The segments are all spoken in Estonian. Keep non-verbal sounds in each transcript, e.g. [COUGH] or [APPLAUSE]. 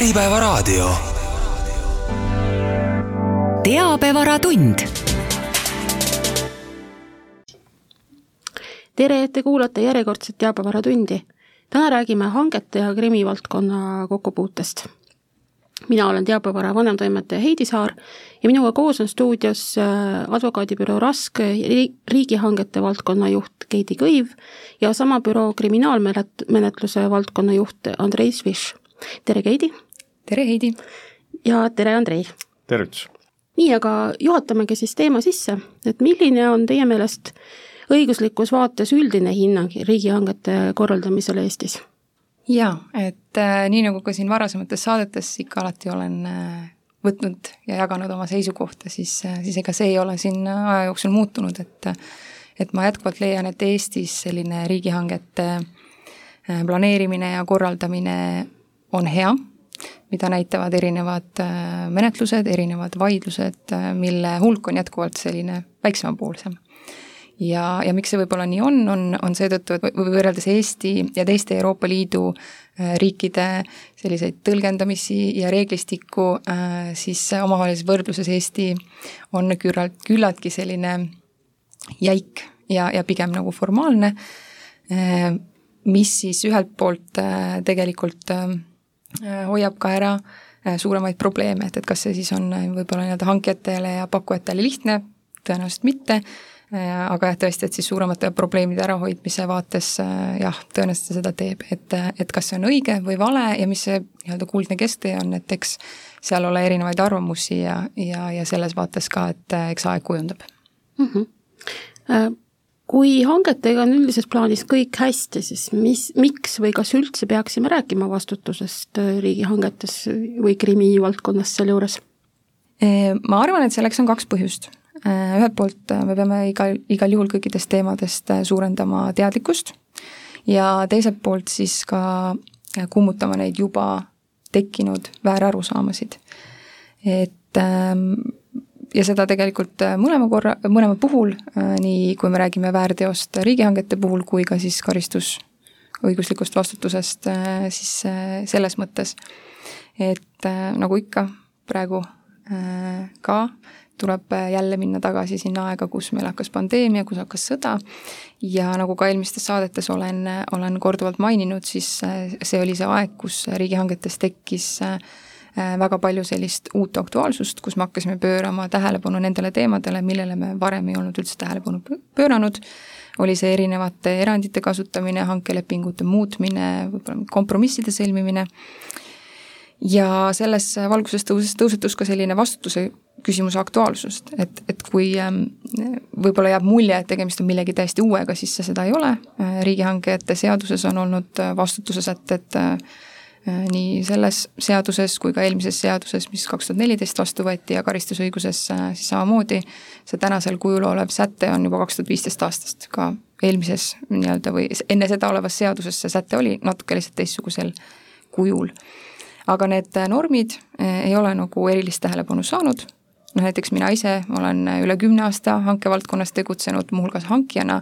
Äripäevaraadio. teabevaratund. tere, et te kuulate järjekordset teabevaratundi. täna räägime hangete ja krimivaldkonna kokkupuutest mina olen teabevara vanemtoimetaja Heidi Saar ja minuga koos on stuudios äh, advokaadibüroo Rask riigihangete valdkonna juht Keidi Kõiv ja sama büroo kriminaalmenetluse valdkonna juht Andrei Sviš. tere, Keidi! Tere, Heidi! ja tere, Andrei! tervitus! nii, aga juhatamegi siis teema sisse, et milline on teie meelest õiguslikus vaates üldine hinnang riigihangete korraldamisel Eestis? jaa, et äh, nii nagu ka siin varasemates saadetes ikka alati olen äh, võtnud ja jaganud oma seisukohta, siis äh,, siis ega see ei ole siin aja jooksul muutunud, et et ma jätkuvalt leian, et Eestis selline riigihangete äh, planeerimine ja korraldamine on hea, mida näitavad erinevad äh, menetlused, erinevad vaidlused, äh, mille hulk on jätkuvalt selline väiksemapoolsem ja, ja miks see võib-olla nii on, on, on seetõttu, et võrreldes Eesti ja teiste Euroopa Liidu äh, riikide selliseid tõlgendamisi ja reeglistikku, äh, siis omavahelises võrdluses Eesti on küllalt, küllaltki selline jäik ja, ja pigem nagu formaalne, äh, mis siis ühelt poolt tegelikult hoiab ka ära suuremaid probleeme, et, et kas see siis on võib-olla nii-öelda hankijatele ja pakkujatele lihtne, tõenäoliselt mitte, Äh, aga jah, tõesti, et siis suuremate probleemide ärahoidmise vaates äh, jah, tõenäoliselt ta seda teeb, et, et kas see on õige või vale ja mis see nii-öelda kuldne kesktee on, et eks seal ole erinevaid arvamusi ja, ja, ja selles vaates ka, et äh, eks aeg kujundab mm. -hmm. Kui hangetega on üldises plaanis kõik hästi, siis mis, miks või kas üldse peaksime rääkima vastutusest riigihangetes või krimivaldkonnas selle juures? Ma arvan, et selleks on kaks põhjust Äh, ühelt poolt äh, me peame igal, igal juhul kõikidest teemadest äh, suurendama teadlikkust ja teiselt poolt siis ka kummutama neid juba tekkinud väärarusaamasid. et ähm, ja seda tegelikult mõlema korra, mõlema puhul, nii kui me räägime väärteost riigihangete puhul, kui ka siis karistusõiguslikust vastutusest siis selles mõttes, et nagu ikka praegu ka tuleb äh, jälle minna tagasi sinna aega, kus meil hakkas pandeemia, kus hakkas sõda. Ja nagu ka eelmistes saadetes olen, olen korduvalt maininud, siis äh, see oli see aeg, kus riigihangetes tekkis äh, väga palju sellist uut aktuaalsust, kus me hakkasime pöörama tähelepanu nendele teemadele, millele me varem ei olnud üldse tähelepanu pööranud, oli see erinevate erandite kasutamine, hankelepingute muutmine, võib-olla kompromisside sõlmimine, ja selles valguses tõuses, tõusetus ka selline vastutuse küsimuse aktuaalsust, et, et kui ähm, võib-olla jääb mulje, et tegemist on millegi täiesti uuega, siis see seda ei ole, äh, riigihangete seaduses on olnud äh, vastutuse sätted äh, nii selles seaduses kui ka eelmises seaduses, mis kaks tuhat neliteist vastu võeti ja karistusõiguses siis samamoodi, see tänasel kujul olev säte on juba kaks tuhat viisteist aastast, ka eelmises nii-öelda või enne seda olevas seaduses see säte oli natuke lihtsalt teistsugusel kujul. aga need normid ei ole nagu erilist tähelepanu saanud. Noh näiteks mina ise olen üle kümne aasta hankevaldkonnas tegutsenud, muuhulgas hankijana,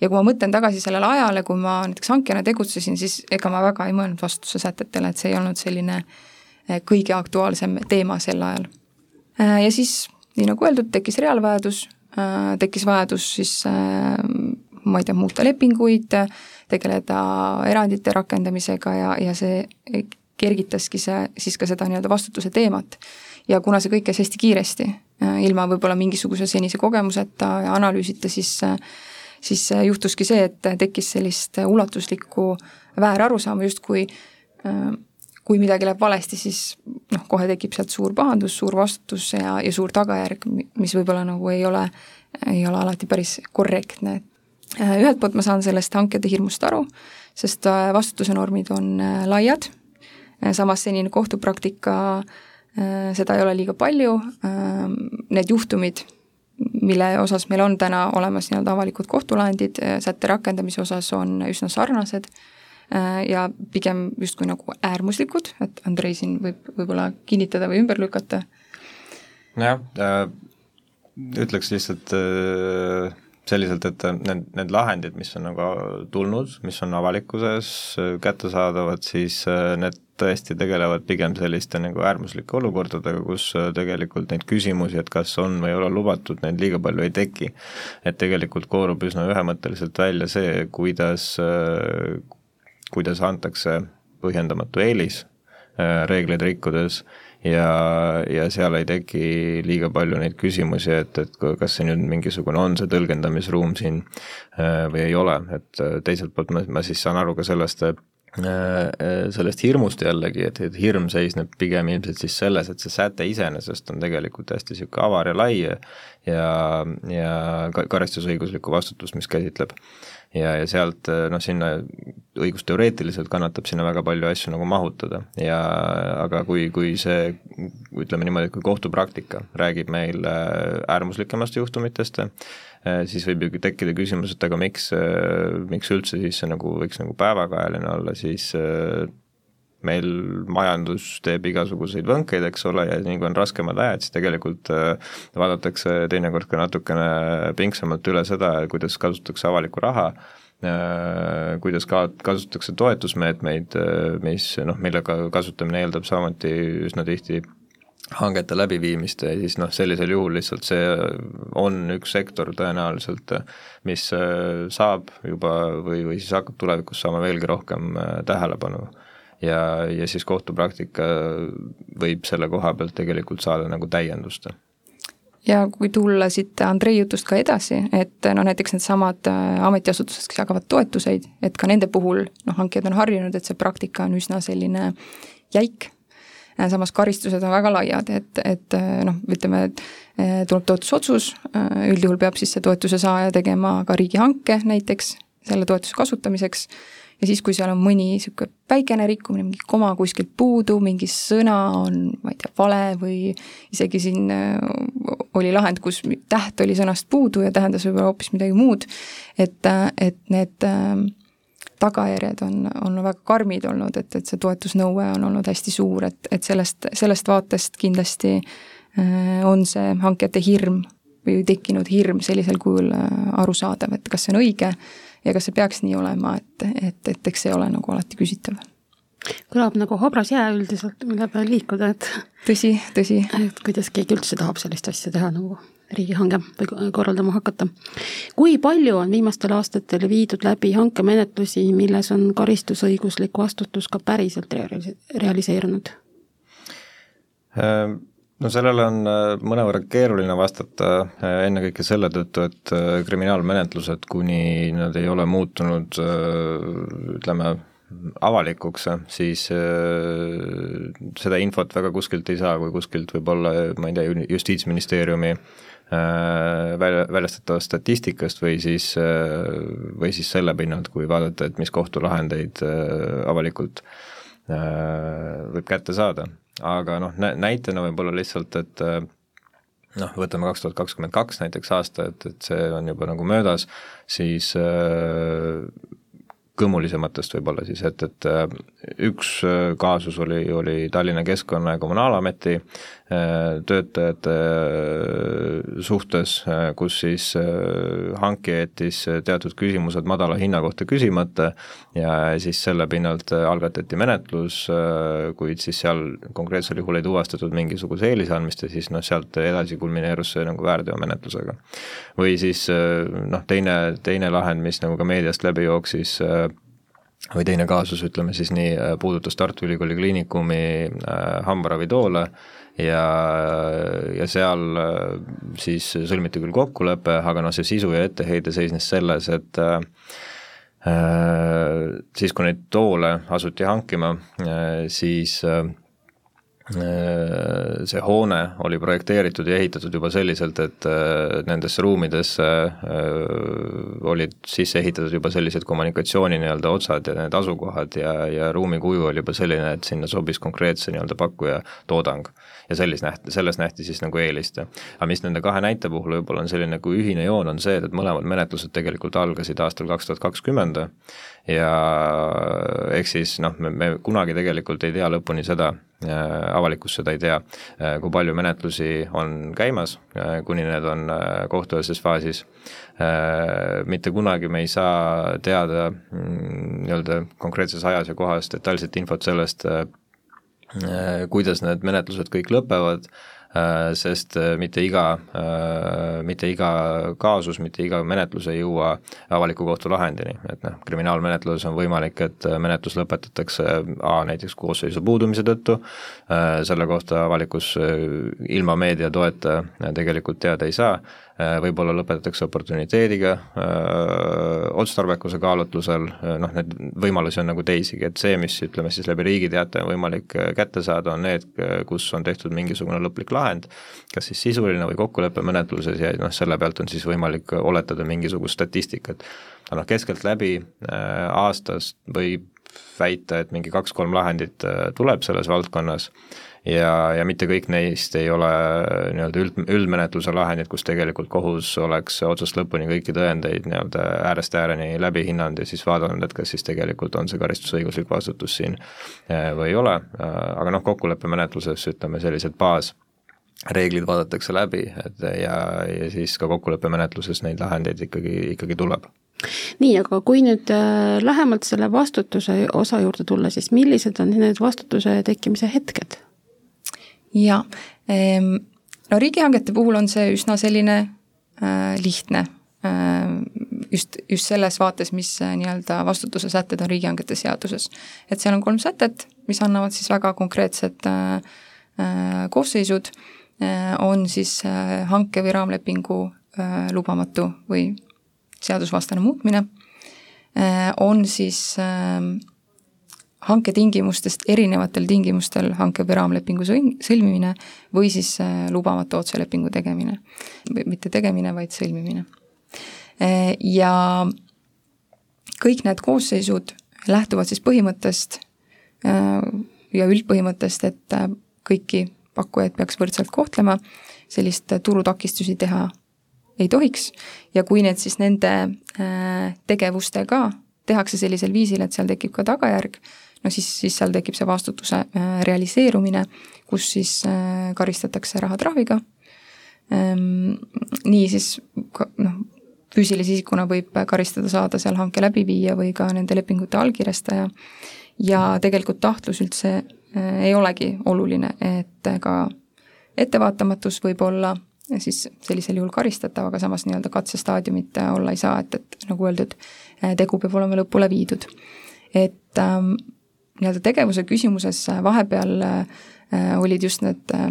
ja kui ma mõtlen tagasi sellele ajale, kui ma näiteks hankijana tegutsesin, siis ega ma väga ei mõelnud vastutuse sätetele, et see ei olnud selline eh, kõige aktuaalsem teema sel ajal. Eh, ja siis, nii nagu öeldud, tekkis reaalvajadus, eh, tekkis vajadus siis ma ei tea, muuta lepinguid, tegeleda erandite rakendamisega ja, ja see kergitaski see siis ka seda nii-öelda vastutuse teemat ja kuna see kõik käis hästi kiiresti, ilma võib-olla mingisuguse senise kogemuseta ja analüüsita, siis äh, siis äh, juhtuski see, et tekkis sellist ulatuslikku väärarusaama, justkui kui midagi läheb valesti, siis noh, kohe tekib sealt suur pahandus, suur vastutus ja, ja suur tagajärg, mis võib-olla nagu ei ole, ei ole alati päris korrektne. ühelt poolt ma saan sellest hankede hirmust aru, sest vastutuse normid on laiad, samas senine kohtupraktika äh, Äh, seda ei ole liiga palju, ähm, need juhtumid, mille osas meil on täna olemas nii-öelda avalikud kohtulahendid äh, sätte rakendamise osas, on üsna sarnased äh, ja pigem justkui nagu äärmuslikud, et Andrei siin võib võib-olla kinnitada või ümber lükata. nojah äh,, ütleks lihtsalt äh, selliselt, et need, need lahendid, mis on nagu tulnud, mis on avalikkuses kättesaadavad, siis need tõesti tegelevad pigem selliste nagu äärmuslike olukordadega, kus äh, tegelikult neid küsimusi, et kas on või ei ole lubatud, neid liiga palju ei teki. et tegelikult koorub üsna ühemõtteliselt välja see, kuidas, äh, kuidas antakse põhjendamatu eelis reegleid rikkudes ja, ja seal ei teki liiga palju neid küsimusi, et, et kas see nüüd mingisugune on see tõlgendamisruum siin või ei ole, et teiselt poolt ma, ma siis saan aru ka sellest, Äh, äh, sellest hirmust jällegi, et, et hirm seisneb pigem ilmselt siis selles, et see säte iseenesest on tegelikult hästi niisugune avar ja lai ja ja karistusõiguslikku vastutust, mis käsitleb. ja, ja sealt noh, sinna õigusteoreetiliselt kannatab sinna väga palju asju nagu mahutada ja aga kui, kui see ütleme niimoodi, kui kohtupraktika räägib meil äh, äärmuslikemast juhtumitest, Äh, siis võib ju tekkida küsimus, et aga miks, äh, miks üldse siis see nagu võiks nagu päevakajaline olla, siis äh, meil majandus teeb igasuguseid võnkeid, eks ole, ja nii kui on raskemad ajad, siis tegelikult vaadatakse teinekord ka natukene pingsamalt üle seda, kuidas kasutatakse avalikku raha, kuidas ka kasutatakse toetusmeetmeid, mis noh, millega kasutamine eeldab samuti üsna tihti hangete läbiviimist ja siis noh, sellisel juhul lihtsalt see on üks sektor tõenäoliselt, mis äh, saab juba või, või siis hakkab tulevikus saama veelgi rohkem äh, tähelepanu. ja, ja siis kohtupraktika võib selle koha pealt tegelikult saada nagu täiendust ja kui tulla siit Andrei jutust ka edasi, et no näiteks needsamad äh, ametiasutused, kes jagavad toetuseid, et ka nende puhul noh, hankijad on harjunud, et see praktika on üsna selline jäik samas karistused on väga laiad, et, et äh, noh, ütleme, et äh, tuleb toetusotsus, üldjuhul peab siis see toetuse saaja tegema ka riigihanke näiteks selle toetuse kasutamiseks, ja siis, kui seal on mõni niisugune väikene rikkumine, mingi koma kuskilt puudu, mingi sõna on, ma ei tea, vale või isegi siin oli lahend, kus täht oli sõnast puudu ja tähendas võib-olla hoopis midagi muud, et, et need äh, tagajärjed on, on väga karmid olnud, et, et see toetusnõue on olnud hästi suur, et, et sellest, sellest vaatest kindlasti äh, on see hankijate hirm või tekkinud hirm sellisel kujul äh, arusaadav, et kas see on õige ja kas see peaks nii olema, et, et, et eks see ole nagu alati küsitav kõlab nagu habras jää üldiselt, mille peal liikuda, et tõsi, tõsi. et kuidas keegi üldse tahab sellist asja teha nagu riigihange või korraldama hakata. kui palju on viimastel aastatel viidud läbi hankemenetlusi, milles on karistusõiguslik vastutus ka päriselt realiseerunud? No sellele on äh, mõnevõrra keeruline vastata, äh, ennekõike selle tõttu, et äh, kriminaalmenetlused, kuni nad ei ole muutunud ütleme, avalikuks, siis seda infot väga kuskilt ei saa, kui kuskilt võib-olla, ma ei tea, Justiitsministeeriumi Äh, välja, väljastatavast statistikast või siis, äh, või siis selle pinnalt, kui vaadata, et mis kohtulahendeid äh, avalikult võib kätte saada. aga noh, näitena võib-olla lihtsalt, et noh, võtame kaks tuhat kakskümmend kaks näiteks aasta, et, et see on juba nagu möödas, siis kõmulisematest võib-olla siis, et, et äh, üks äh, kaasus oli, oli Tallinna Keskkonna- ja Kommunaalameti äh, töötajate suhtes, kus siis hankija jättis teatud küsimused madala hinna kohta küsimata ja siis selle pinnalt algatati menetlus, kuid siis seal konkreetsel juhul ei tuvastatud mingisuguse eelise andmist ja siis noh, sealt edasi kulmineerus see nagu väärteomenetlusega. või siis noh, teine, teine lahend, mis nagu ka meediast läbi jooksis, või teine kaasus, ütleme siis nii, äh, puudutas Tartu Ülikooli Kliinikumi äh, hambaravitoole ja, ja seal äh, siis sõlmiti küll kokkulepe, aga noh, see sisu ja etteheide seisnes selles, et siis, kui neid toole asuti hankima, siis see hoone oli projekteeritud ja ehitatud juba selliselt, et äh, nendesse ruumidesse äh, olid sisse ehitatud juba sellised kommunikatsiooni nii-öelda otsad ja need asukohad ja, ja ruumi kuju oli juba selline, et sinna sobis konkreetse nii-öelda pakkuja toodang. ja sellis nähti, selles nähti siis nagu eelist. aga mis nende kahe näite puhul võib-olla on selline nagu ühine joon, on see, et mõlemad menetlused tegelikult algasid aastal kaks tuhat kakskümmend ja ehk siis noh, me, me kunagi tegelikult ei tea lõpuni seda, Äh, avalikkus seda ei tea, äh, kui palju menetlusi on käimas, äh, kuni need on kohtueelses faasis. mitte kunagi me ei saa teada mm, nii-öelda konkreetses ajas ja kohas detailset infot sellest, kuidas need menetlused kõik lõpevad Äh, sest äh, mitte iga, äh, mitte iga kaasus, mitte iga menetlus ei jõua avaliku kohtu lahendini, et noh, kriminaalmenetluses on võimalik, et menetlus lõpetatakse A näiteks koosseisu puudumise tõttu, selle kohta avalikkus ilma meedia toeta tegelikult teada ei saa Äh, võib-olla lõpetatakse oportuniteediga, äh, otstarbekuse kaalutlusel, äh, noh, neid võimalusi on nagu teisigi, et see, mis ütleme siis läbi Riigi Teataja on võimalik kätte saada, on need, kus on tehtud mingisugune lõplik lahend, kas siis sisuline või kokkuleppemenetluses ja noh, selle pealt on siis võimalik oletada mingisugust statistikat. aga noh, keskeltläbi aastas võib väita, et mingi kaks-kolm lahendit tuleb selles valdkonnas ja, ja mitte kõik neist ei ole nii-öelda üld, üldmenetluse lahendid, kus tegelikult kohus oleks otsast lõpuni kõiki tõendeid nii-öelda äärest ääreni läbi hinnanud ja siis vaadanud, et kas siis tegelikult on see karistusõiguslik vastutus siin eh, või ei ole, aga noh, kokkuleppemenetluses ütleme, sellised baas reeglid vaadatakse läbi, et ja, ja siis ka kokkuleppemenetluses neid lahendeid ikkagi, ikkagi tuleb nii, aga kui nüüd äh, lähemalt selle vastutuse osa juurde tulla, siis millised on need vastutuse tekkimise hetked? Jaa, ehm, no riigihangete puhul on see üsna selline äh, lihtne. Äh,, just, just selles vaates, mis äh, nii-öelda vastutuse sätted on riigihangete seaduses. et seal on kolm sätet, mis annavad siis väga konkreetsed äh, äh, koosseisud. Äh,, on siis äh, hanke või raamlepingu äh, lubamatu või seadusvastane muutmine. Äh,, on siis äh, hanketingimustest erinevatel tingimustel hanke või raamlepingu sõlmimine või siis äh, lubamatu otselepingu tegemine. mitte tegemine, vaid sõlmimine. Äh, ja kõik need koosseisud lähtuvad siis põhimõttest äh, ja üldpõhimõttest, et kõiki pakkujaid peaks võrdselt kohtlema, sellist turutakistusi teha ei tohiks ja kui need siis nende tegevustega tehakse sellisel viisil, et seal tekib ka tagajärg, no siis, siis seal tekib see vastutuse äh, realiseerumine, kus siis äh, karistatakse rahatrahviga. Ehm, nii siis noh, füüsilise isikuna võib karistada saada seal hanke läbiviija või ka nende lepingute allkirjastaja ja tegelikult tahtlus üldse äh, ei olegi oluline, et ka ettevaatamatus võib olla siis sellisel juhul karistatav, aga samas nii-öelda katsestaadiumit olla ei saa, et, et nagu öeldud, tegu peab olema lõpule viidud. et ähm, nii-öelda tegevuse küsimuses vahepeal äh, olid just need äh,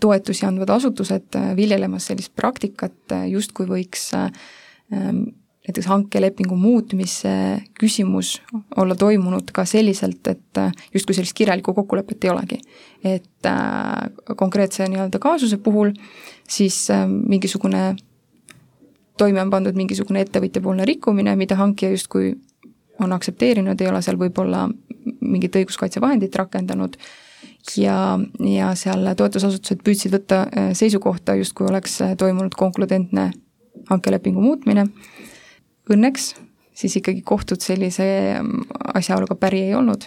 toetusi andvad asutused äh, viljelemas sellist praktikat, justkui võiks ähm, näiteks hankelepingu muutmise küsimus olla toimunud ka selliselt, et justkui sellist kirjalikku kokkulepet ei olegi. et konkreetse nii-öelda kaasuse puhul siis mingisugune toime on pandud mingisugune ettevõtjapoolne rikkumine, mida hankija justkui on aktsepteerinud, ei ole seal võib-olla mingit õiguskaitsevahendit rakendanud ja, ja seal toetusasutused püüdsid võtta äh, seisukohta, justkui oleks äh, toimunud konkludentne hankelepingu muutmine. Õnneks siis ikkagi kohtud sellise ähm, asjaoluga päri ei olnud,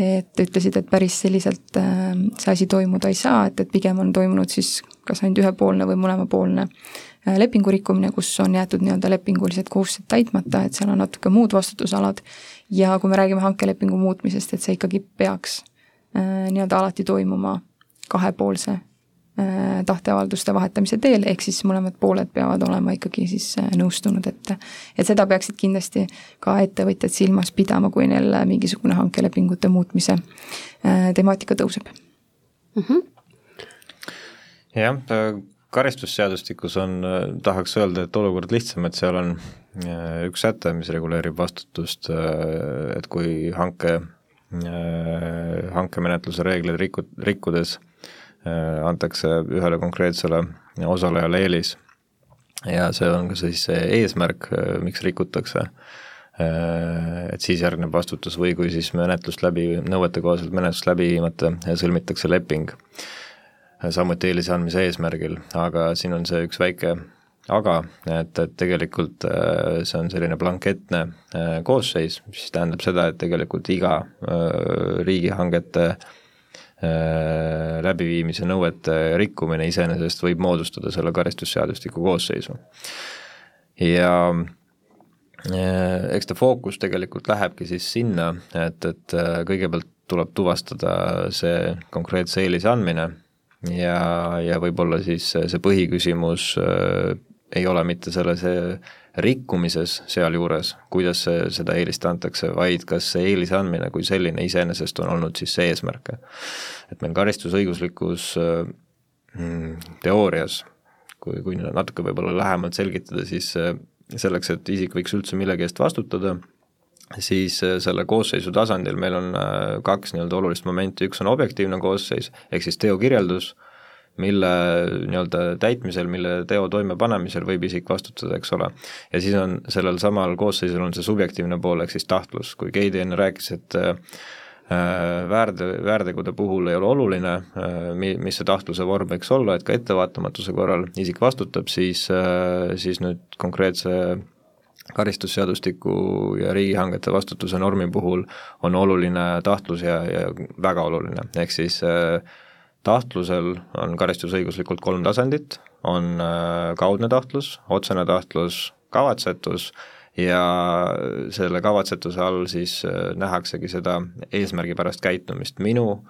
et ütlesid, et päris selliselt äh, see asi toimuda ei saa, et, et pigem on toimunud siis kas ainult ühepoolne või mõlemapoolne Äh, lepingu rikkumine, kus on jäetud nii-öelda lepingulised kohustused täitmata, et seal on natuke muud vastutusalad ja kui me räägime hankelepingu muutmisest, et see ikkagi peaks äh, nii-öelda alati toimuma kahepoolse äh, tahteavalduste vahetamise teel, ehk siis mõlemad pooled peavad olema ikkagi siis nõustunud, et et seda peaksid kindlasti ka ettevõtjad silmas pidama, kui neil mingisugune hankelepingute muutmise temaatika tõuseb mm. -hmm. jah, karistusseadustikus on, tahaks öelda, et olukord lihtsam, et seal on äh, üks säte, mis reguleerib vastutust, äh, et kui hanke, äh, hankemenetluse reegleid riku-, rikkudes antakse ühele konkreetsele osalejale eelis. Ja see on ka siis see eesmärk, miks rikutakse, et siis järgneb vastutus või kui siis menetlust läbi, nõuete kohaselt menetlust läbi viimata sõlmitakse leping samuti eelise andmise eesmärgil, aga siin on see üks väike aga, et, et tegelikult äh, see on selline blanketne äh, koosseis, mis tähendab seda, et tegelikult iga äh, riigihangete läbiviimise nõuete rikkumine iseenesest võib moodustada selle karistusseadustiku koosseisu. ja eks ta fookus tegelikult lähebki siis sinna, et, et kõigepealt tuleb tuvastada see konkreetse eelise andmine ja, ja võib-olla siis see põhiküsimus äh, ei ole mitte selles rikkumises sealjuures, kuidas see, seda eelist antakse, vaid kas see eelise andmine kui selline iseenesest on olnud siis see eesmärk. et meil karistusõiguslikus mm, teoorias, kui, kui natuke võib-olla lähemalt selgitada, siis selleks, et isik võiks üldse millegi eest vastutada, siis äh, selle koosseisu tasandil meil on äh, kaks nii-öelda olulist momenti, üks on objektiivne koosseis, ehk siis teokirjeldus, mille nii-öelda täitmisel, mille teo toimepanemisel võib isik vastutada, eks ole. ja siis on sellel samal koosseisul on see subjektiivne pool, ehk siis tahtlus, kui Keidi enne rääkis, et äh, väärde, väärtegude puhul ei ole oluline, mi-, mis see tahtluse vorm võiks olla, et ka ettevaatamatuse korral isik vastutab, siis, siis nüüd konkreetse karistusseadustiku ja riigihangete vastutuse normi puhul on oluline tahtlus ja, ja väga oluline, ehk siis äh, tahtlusel on karistusõiguslikult kolm tasandit, on äh, kaudne tahtlus, otsene tahtlus, kavatsetus ja selle kavatsetuse all siis äh, nähaksegi seda eesmärgipärast käitumist, minu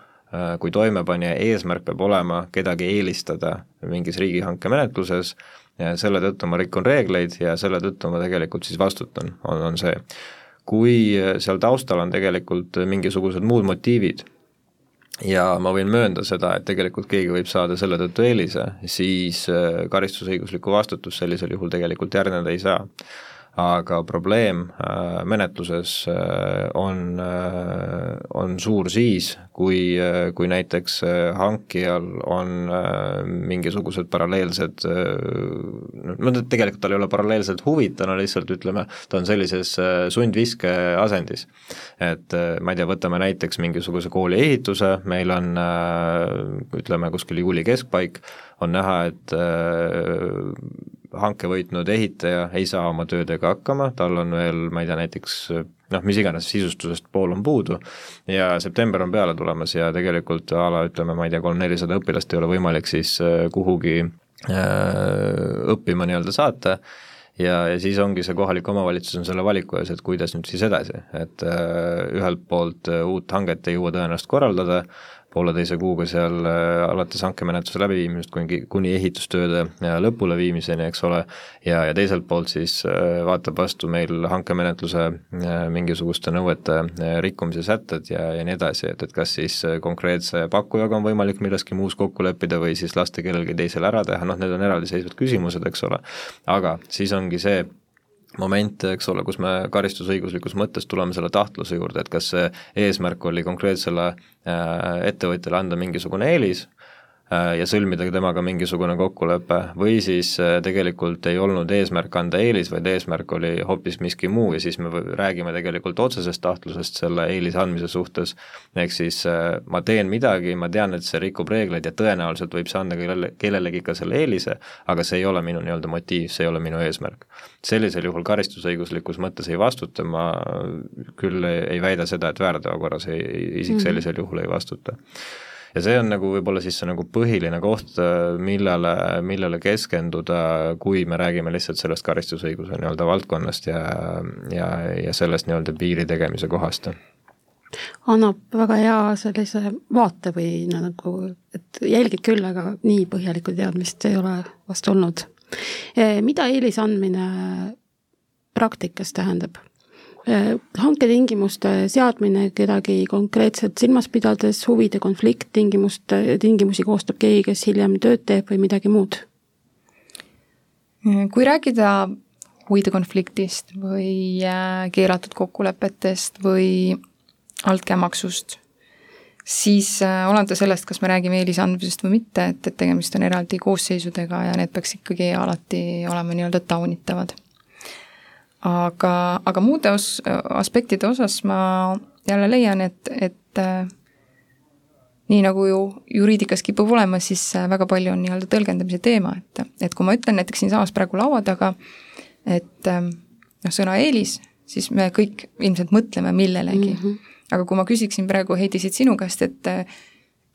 kui toimepanija eesmärk peab olema kedagi eelistada mingis riigihanke menetluses ja selle tõttu ma rikun reegleid ja selle tõttu ma tegelikult siis vastutan, on, on see. kui seal taustal on tegelikult mingisugused muud motiivid ja ma võin möönda seda, et tegelikult keegi võib saada selle tõttu eelise, siis äh, karistusõiguslikku vastutust sellisel juhul tegelikult järgneda ei saa aga probleem äh, menetluses äh, on, äh, on suur siis, kui, kui näiteks hankijal on mingisugused paralleelsed, no tegelikult tal ei ole paralleelselt huvid, tal on lihtsalt ütleme, ta on sellises sundviske asendis. et ma ei tea, võtame näiteks mingisuguse kooli ehituse, meil on ütleme, kuskil juuli keskpaik, on näha, et hanke võitnud ehitaja ei saa oma töödega hakkama, tal on veel, ma ei tea, näiteks noh, mis iganes sisustusest pool on puudu ja september on peale tulemas ja tegelikult a la ütleme, ma ei tea, kolm-nelisada õpilast ei ole võimalik siis äh, kuhugi äh, õppima nii-öelda saata ja, ja siis ongi see kohalik omavalitsus on selle valiku ees, et kuidas nüüd siis edasi, et äh, ühelt poolt äh, uut hanget ei jõua tõenäoliselt korraldada, pooleteise kuuga seal äh, alates hankemenetluse läbiviimisest kuni, kuni ehitustööde äh, lõpuleviimiseni, eks ole, ja, ja teiselt poolt siis äh, vaatab vastu meil hankemenetluse mingisuguste nõuete rikkumise sätted ja, ja nii edasi, et, et kas siis konkreetse pakkujaga on võimalik milleski muus kokku leppida või siis lasta kellelgi teisel ära teha, noh, need on eraldiseisvad küsimused, eks ole, aga siis ongi see, moment, eks ole, kus me karistusõiguslikus mõttes tuleme selle tahtluse juurde, et kas see eesmärk oli konkreetsele äh, ettevõtjale anda mingisugune eelis ja sõlmida temaga mingisugune kokkulepe või siis äh, tegelikult ei olnud eesmärk anda eelis, vaid eesmärk oli hoopis miski muu ja siis me räägime tegelikult otsesest tahtlusest selle eelise andmise suhtes, ehk siis äh, ma teen midagi, ma tean, et see rikub reegleid ja tõenäoliselt võib see anda kellele, kellelegi ka selle eelise, aga see ei ole minu nii-öelda motiiv, see ei ole minu eesmärk. sellisel juhul karistusõiguslikus mõttes ei vastuta, ma küll ei, ei väida seda, et väärteo korras ei, isik mhm. sellisel juhul ei vastuta ja see on nagu võib-olla siis see nagu põhiline koht, millele, millele keskenduda, kui me räägime lihtsalt sellest karistusõiguse nii-öelda valdkonnast ja, ja, ja sellest nii-öelda piiri tegemise kohast annab väga hea sellise vaate või nagu, et jälgid küll, aga nii põhjalikku teadmist ei ole vast olnud. mida eelise andmine praktikas tähendab? Äh, hanketingimuste seadmine kedagi konkreetselt silmas pidades, huvide konflikt tingimuste, tingimusi koostab keegi, kes hiljem tööd teeb või midagi muud? kui rääkida huvide konfliktist või äh, keelatud kokkulepetest või altkäemaksust, siis äh, olenevalt sellest, kas me räägime eelisandmisest või mitte, et, et tegemist on eraldi koosseisudega ja need peaks ikkagi alati olema nii-öelda taunitavad aga, aga muude os-, aspektide osas ma jälle leian, et, et äh, nii nagu ju juriidikas kipub olema, siis äh, väga palju on nii-öelda tõlgendamise teema, et, et kui ma ütlen näiteks siinsamas praegu laua taga, et äh, noh, sõna eelis, siis me kõik ilmselt mõtleme millelegi mm. -hmm. aga kui ma küsiksin praegu, Heidi, siit sinu käest, et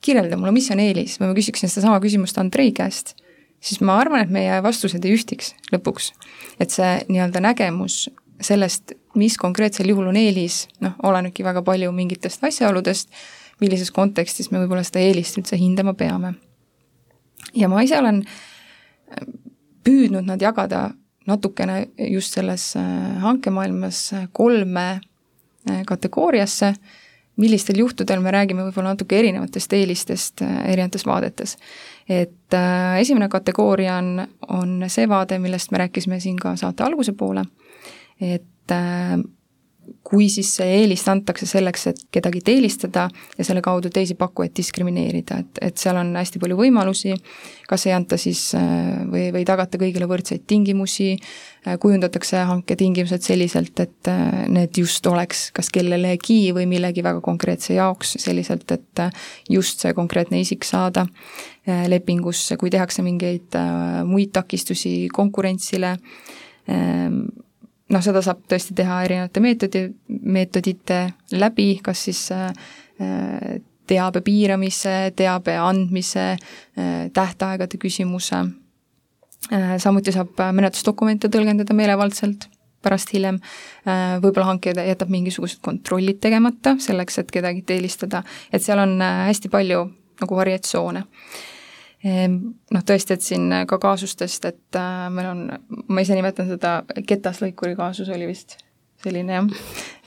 kirjelda mulle, mis on eelis, või ma küsiksin sedasama küsimust Andrei käest siis ma arvan, et meie vastused ei ühtiks lõpuks. et see nii-öelda nägemus sellest, mis konkreetsel juhul on eelis, noh, olenebki väga palju mingitest asjaoludest, millises kontekstis me võib-olla seda eelist üldse hindama peame. ja ma ise olen püüdnud nad jagada natukene just selles hankemaailmas kolme kategooriasse, millistel juhtudel me räägime võib-olla natuke erinevatest eelistest erinevates vaadetes et äh, esimene kategooria on, on see vaade, millest me rääkisime siin ka saate alguse poole, et äh, kui siis see eelist antakse selleks, et kedagi eelistada ja selle kaudu teisi pakkujaid diskrimineerida, et, et seal on hästi palju võimalusi, kas ei anta siis äh, või, või tagata kõigile võrdseid tingimusi, äh, kujundatakse hanketingimused selliselt, et äh, need just oleks kas kellelegi või millegi väga konkreetse jaoks selliselt, et just see konkreetne isik saada lepingusse, kui tehakse mingeid muid takistusi konkurentsile, ähm, noh, seda saab tõesti teha erinevate meetodi, meetodite läbi, kas siis äh, teabe piiramise, teabe andmise, äh, tähtaegade küsimuse, äh, samuti saab menetlusdokumente tõlgendada meelevaldselt pärast hiljem, võib-olla hankija jätab mingisugused kontrollid tegemata selleks, et kedagi eelistada, et seal on hästi palju nagu variatsioone noh, tõesti, et siin ka kaasustest, et äh, meil on, ma ise nimetan seda ketaslõikuri kaasus oli vist selline jah,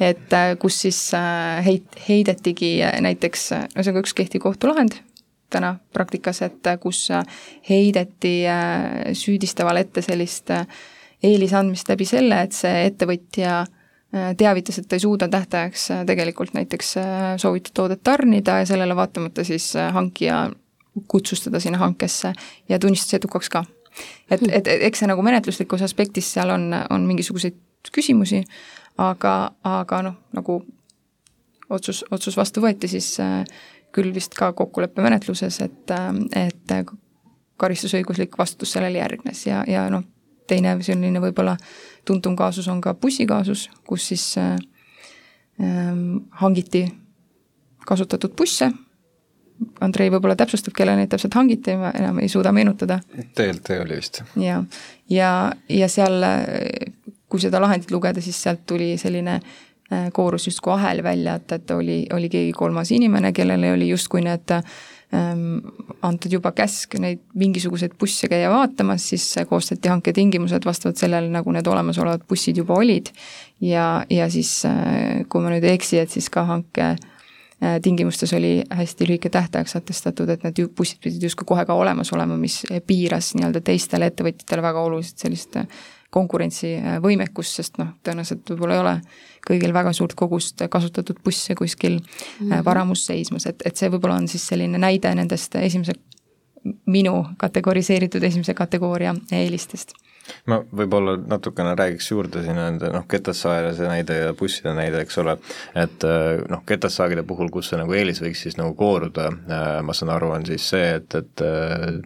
et äh, kus siis äh, heit-, heidetigi näiteks, no see on ka üks kehtiv kohtulahend täna praktikas, et kus heideti süüdistavale ette sellist eelise andmist läbi selle, et see ettevõtja teavitas, et ta ei suuda tähtajaks tegelikult näiteks soovitud toodet tarnida ja sellele vaatamata siis hankija kutsus teda sinna hankesse ja tunnistas edukaks ka. et, et, et eks see nagu menetluslikus aspektis seal on, on mingisuguseid küsimusi, aga, aga noh, nagu otsus, otsus vastu võeti, siis äh, küll vist ka kokkuleppemenetluses, et, äh, et karistusõiguslik vastutus sellele järgnes ja, ja noh, teine selline võib-olla tuntum kaasus on ka bussikaasus, kus siis äh, äh, hangiti kasutatud busse Andrei võib-olla täpsustab, kellele neid täpselt hangiti, ma enam ei suuda meenutada. TLT oli vist. ja, ja, ja seal, kui seda lahendit lugeda, siis sealt tuli selline äh, koorus justkui ahel välja, et, et oli, oli keegi kolmas inimene, kellele oli justkui need ähm, antud juba käsk neid mingisuguseid busse käia vaatamas, siis koostati hanketingimused vastavalt sellele, nagu need olemasolevad bussid juba olid. ja, ja siis, äh, kui ma nüüd ei eksi, et siis ka hanke äh, Äh, tingimustes oli hästi lühike tähtaeg sätestatud, et need bussid pidid justkui kohe ka olemas olema, mis piiras nii-öelda teistele ettevõtjatele väga oluliselt sellist äh, konkurentsivõimekust, sest noh, tõenäoliselt võib-olla ei ole kõigil väga suurt kogust kasutatud busse kuskil mm -hmm. varamus seismas, et, et see võib-olla on siis selline näide nendest esimese, minu kategoriseeritud esimese kategooria eelistest ma võib-olla natukene räägiks juurde siin nende noh, Ketassaare see näide ja busside näide, eks ole, et äh, noh, Ketassaagide puhul, kus see nagu eelis võiks siis nagu kooruda, äh, ma saan aru, on siis see, et, et äh,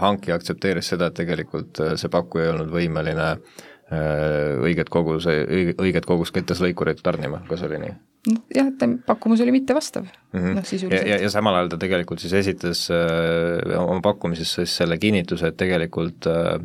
hankija aktsepteeris seda, et tegelikult see pakkuja ei olnud võimeline õiget koguse, õiget kogust kettaslõikureid tarnima, kas oli nii? jah, et pakkumus oli mittevastav mm -hmm. noh sisuliselt. ja, ja, samal ajal ta tegelikult siis esitas äh, oma pakkumises siis selle kinnituse, et tegelikult äh,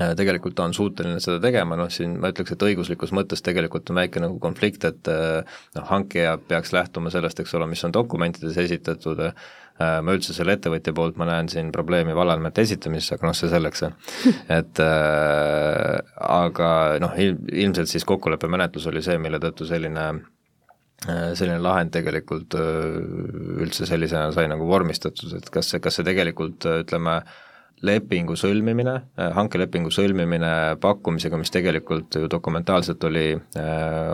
äh, tegelikult ta on suuteline seda tegema, noh siin ma ütleks, et õiguslikus mõttes tegelikult on väike nagu konflikt, et äh, noh, hankija peaks lähtuma sellest, eks ole, mis on dokumentides esitatud äh,, ma üldse selle ettevõtja poolt, ma näen siin probleemi valeandmete esitamises, aga noh, see selleks, [LAUGHS] et äh, aga noh, ilmselt siis kokkuleppemenetlus oli see, mille tõttu selline Äh, selline lahend tegelikult äh, üldse sellisena sai nagu vormistatud, et kas see, kas see tegelikult äh, ütleme, lepingu sõlmimine, hankelepingu sõlmimine pakkumisega, mis tegelikult ju dokumentaalselt oli,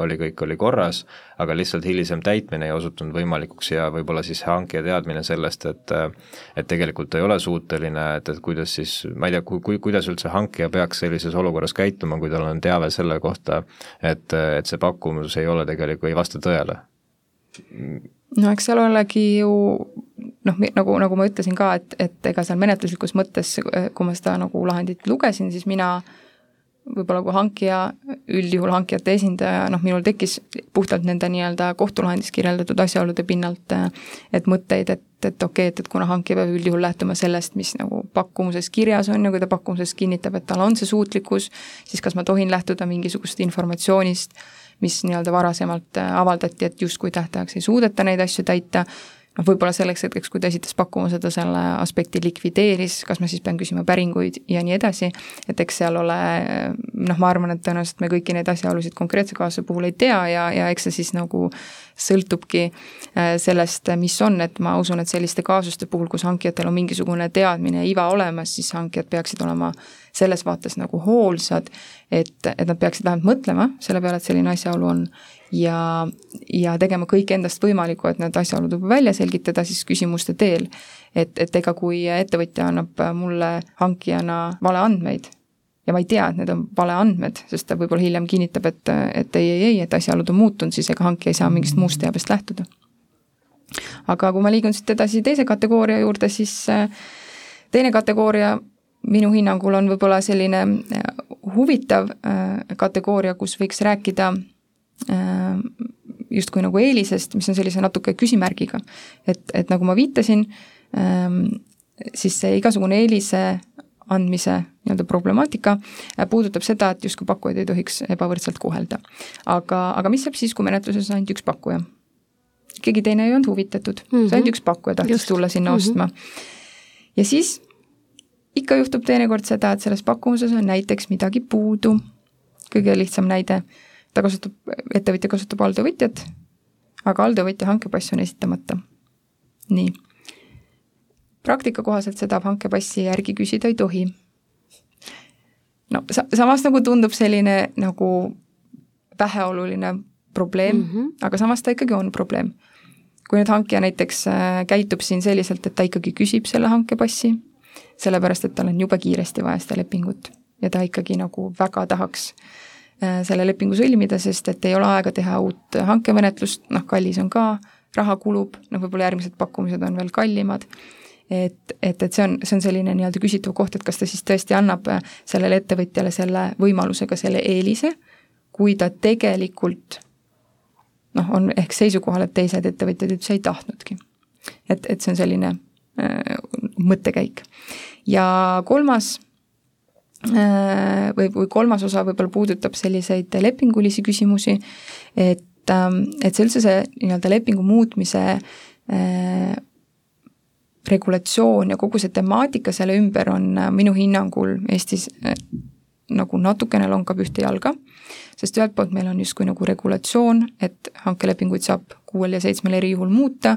oli kõik, oli korras, aga lihtsalt hilisem täitmine ei osutunud võimalikuks ja võib-olla siis hankija teadmine sellest, et et tegelikult ei ole suuteline, et, et kuidas siis, ma ei tea, kui, kui, kuidas üldse hankija peaks sellises olukorras käituma, kui tal on teave selle kohta, et, et see pakkumus ei ole tegelikult, ei vasta tõele no eks seal olegi ju noh, nagu, nagu ma ütlesin ka, et, et ega seal menetluslikus mõttes, kui ma seda nagu lahendit lugesin, siis mina võib-olla kui hankija, üldjuhul hankijate esindaja, noh, minul tekkis puhtalt nende nii-öelda kohtulahendis kirjeldatud asjaolude pinnalt et mõtteid, et, et okei okay,, et, et kuna hankija peab üldjuhul lähtuma sellest, mis nagu pakkumuses kirjas on ja kui ta pakkumuses kinnitab, et tal on see suutlikkus, siis kas ma tohin lähtuda mingisugusest informatsioonist, mis nii-öelda varasemalt avaldati, et justkui tähtajaks ei suudeta neid asju täita. Noh, võib-olla selleks hetkeks, kui ta esitas pakkuma, ta selle aspekti likvideeris, kas ma siis pean küsima päringuid ja nii edasi, et eks seal ole noh, ma arvan, et tõenäoliselt me kõiki neid asjaolusid konkreetse kaasuse puhul ei tea ja, ja eks see siis nagu sõltubki äh, sellest, mis on, et ma usun, et selliste kaasuste puhul, kus hankijatel on mingisugune teadmine ja iva olemas, siis hankijad peaksid olema selles vaates nagu hoolsad, et, et nad peaksid vähemalt mõtlema selle peale, et selline asjaolu on ja, ja tegema kõik endast võimalikku, et need asjaolud juba välja selgitada siis küsimuste teel. et, et ega kui ettevõtja annab mulle hankijana valeandmeid ja ma ei tea, et need on valeandmed, sest ta võib-olla hiljem kinnitab, et, et ei, ei, ei, et asjaolud on muutunud, siis ega hankija ei saa mingist muust teabest lähtuda. aga kui ma liigun siit edasi teise kategooria juurde, siis äh, teine kategooria minu hinnangul on võib-olla selline äh, huvitav äh, kategooria, kus võiks rääkida justkui nagu eelisest, mis on sellise natuke küsimärgiga. et, et nagu ma viitasin, ähm, siis see igasugune eelise andmise nii-öelda problemaatika äh, puudutab seda, et justkui pakkujaid ei tohiks ebavõrdselt kohelda. aga, aga mis saab siis, kui menetluses on ainult üks pakkuja? keegi teine ei olnud huvitatud mm, -hmm. see ainult üks pakkuja tahtis Just. tulla sinna mm -hmm. ostma. ja siis ikka juhtub teinekord seda, et selles pakkumuses on näiteks midagi puudu, kõige lihtsam näide, ta kasutab, ettevõtja kasutab alltöövõtjat, aga alltöövõtja hankepass on esitamata. nii praktika kohaselt seda hankepassi järgi küsida ei tohi. no sa-, samas nagu tundub selline nagu väheoluline probleem mm, -hmm. aga samas ta ikkagi on probleem. kui nüüd hankija näiteks äh, käitub siin selliselt, et ta ikkagi küsib selle hankepassi, sellepärast et tal on jube kiiresti vaja seda lepingut ja ta ikkagi nagu väga tahaks äh, selle lepingu sõlmida, sest et ei ole aega teha uut hankemenetlust, noh kallis on ka, raha kulub, noh võib-olla järgmised pakkumised on veel kallimad et, et, et see on, see on selline nii-öelda küsitav koht, et kas ta siis tõesti annab äh, sellele ettevõtjale selle võimalusega selle eelise, kui ta tegelikult noh, on ehk seisukohal, et teised ettevõtjad üldse ei tahtnudki. et, et see on selline äh, mõttekäik. ja kolmas äh, või, või kolmas osa võib-olla puudutab selliseid lepingulisi küsimusi, et, ähm, et see üldse see nii-öelda lepingu muutmise äh, regulatsioon ja kogu see temaatika selle ümber on äh, minu hinnangul Eestis äh, nagu natukene lonkab ühte jalga, sest ühelt poolt meil on justkui nagu regulatsioon, et hankelepinguid saab kuuel ja seitsmel erijuhul muuta,